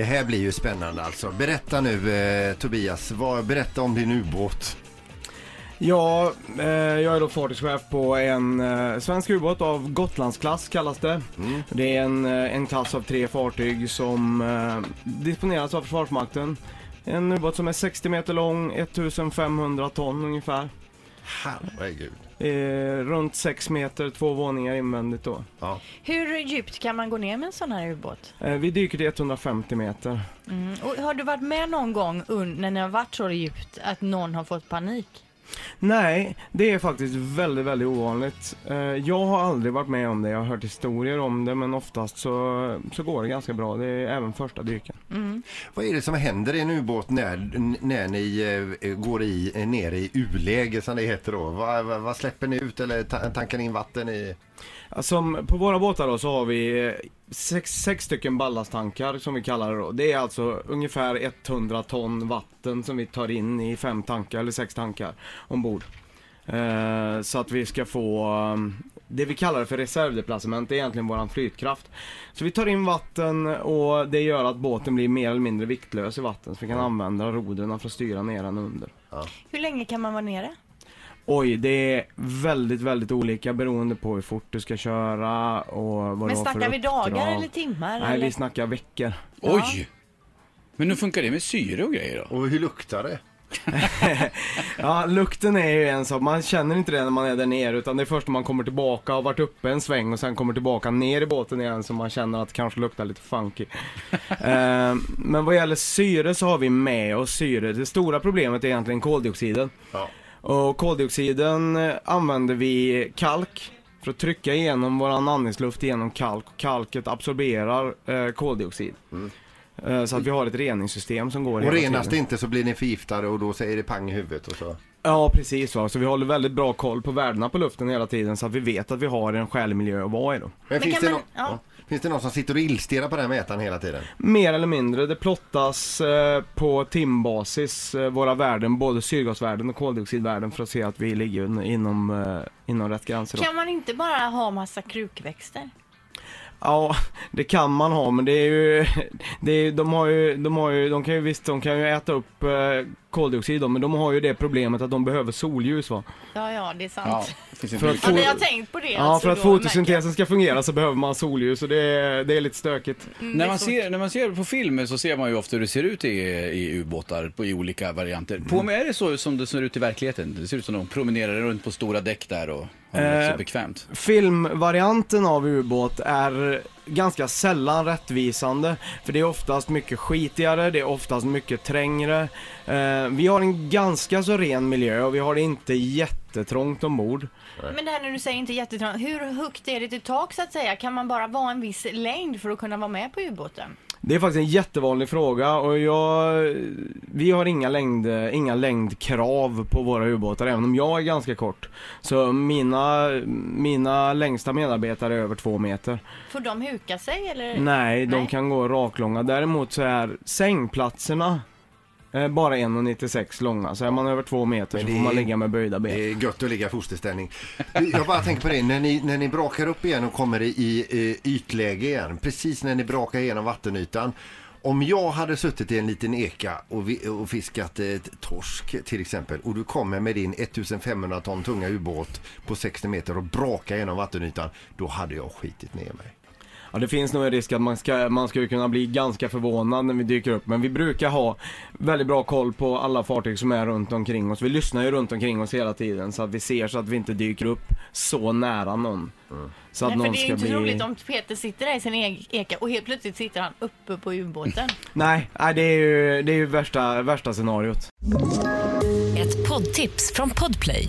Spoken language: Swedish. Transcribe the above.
Det här blir ju spännande alltså. Berätta nu eh, Tobias, vad, berätta om din ubåt. Ja, eh, jag är då fartygschef på en eh, svensk ubåt av Gotlandsklass kallas det. Mm. Det är en, eh, en klass av tre fartyg som eh, disponeras av Försvarsmakten. En ubåt som är 60 meter lång, 1500 ton ungefär. Herregud. Eh, runt 6 meter, två våningar invändigt då. Ja. Hur djupt kan man gå ner med en sån här ubåt? Eh, vi dyker till 150 meter. Mm. Och har du varit med någon gång un- när ni har varit så djupt att någon har fått panik? Nej, det är faktiskt väldigt, väldigt ovanligt. Eh, jag har aldrig varit med om det. Jag har hört historier om det, men oftast så, så går det ganska bra. Det är även första dyken. Mm. Vad är det som händer i en ubåt när, när ni eh, eh går i, eh, ner i U-läge som det heter då? Vad, vad, vad släpper ni ut eller ta, tankar ni in vatten i? Alltså, på våra båtar då så har vi eh, sex, sex stycken ballasttankar som vi kallar det då. Det är alltså ungefär 100 ton vatten som vi tar in i fem tankar eller sex tankar ombord. Eh, så att vi ska få det vi kallar för reservdeplacement, det är egentligen våran flytkraft. Så vi tar in vatten och det gör att båten blir mer eller mindre viktlös i vatten så vi kan använda rodren för att styra ner den under. Hur länge kan man vara nere? Oj, det är väldigt, väldigt olika beroende på hur fort du ska köra och vad Men du har för snackar vi dagar uppdrag. eller timmar? Nej, eller? vi snackar veckor. Oj! Men hur funkar det med syre och grejer då? Och hur luktar det? Ja, lukten är ju en sak. Man känner inte det när man är där nere utan det är först när man kommer tillbaka och har varit uppe en sväng och sen kommer tillbaka ner i båten igen som man känner att det kanske luktar lite funky. Eh, Men vad gäller syre så har vi med oss syre. Det stora problemet är egentligen koldioxiden. Ja. Och koldioxiden använder vi kalk för att trycka igenom våran andningsluft genom kalk. Och kalket absorberar eh, koldioxid. Eh, så att vi har ett reningssystem som går. Och hela renas tiden. det inte så blir ni förgiftade och då säger det pang i huvudet och så. Ja, precis så. Så vi håller väldigt bra koll på värdena på luften hela tiden så att vi vet att vi har en skälig miljö att vara i då. Men, finns, kan det man- nå- ja. ja. finns det någon som sitter och illstirrar på den mätaren hela tiden? Mer eller mindre. Det plottas eh, på timbasis eh, våra värden, både syrgasvärden och koldioxidvärden för att se att vi ligger inom, eh, inom rätt gränser. Då. Kan man inte bara ha massa krukväxter? Ja, det kan man ha men det är ju, det är, de har ju, de har ju, de kan ju visst, de kan ju äta upp eh, koldioxid då, men de har ju det problemet att de behöver solljus va. Ja, ja, det är sant. Ja, Ja, För att vi få- har tänkt på det. Ja, alltså för att fotosyntesen ska fungera så behöver man solljus och det är, det är lite stökigt. Mm, När är man, ser, när man ser på filmer så ser man ju ofta hur det ser ut i, i ubåtar på, i olika varianter. På mig är det så som det ser ut i verkligheten? Det ser ut som de promenerar runt på stora däck där och Eh, bekvämt. Filmvarianten av ubåt är ganska sällan rättvisande. För det är oftast mycket skitigare, det är oftast mycket trängre. Eh, vi har en ganska så ren miljö och vi har det inte jättetrångt ombord. Men det här när du säger inte jättetrångt, hur högt är det till tak så att säga? Kan man bara vara en viss längd för att kunna vara med på ubåten? Det är faktiskt en jättevanlig fråga och jag, vi har inga, längd, inga längdkrav på våra ubåtar även om jag är ganska kort. Så mina, mina längsta medarbetare är över två meter. Får de huka sig eller? Nej, de Nej. kan gå raklånga. Däremot så är sängplatserna eh, bara 1,96 långa. Så är man över två meter Men så får man ligga med böjda ben. Det är gött att ligga i fosterställning. Jag bara tänker på det, när ni, när ni brakar upp igen och kommer i, i eh, ytläge igen, precis när ni brakar igenom vattenytan. Om jag hade suttit i en liten eka och, vi, och fiskat ett torsk till exempel och du kommer med din 1500 ton tunga ubåt på 60 meter och brakar genom vattenytan, då hade jag skitit ner mig. Ja, det finns nog en risk att man ska, man skulle kunna bli ganska förvånad när vi dyker upp. Men vi brukar ha väldigt bra koll på alla fartyg som är runt omkring oss. Vi lyssnar ju runt omkring oss hela tiden så att vi ser så att vi inte dyker upp så nära någon. Så att Nej, för någon det är ju inte bli... roligt om Peter sitter där i sin egen eka och helt plötsligt sitter han uppe på ubåten. Nej, nej det är ju, det är ju värsta, värsta scenariot. Ett poddtips från Podplay.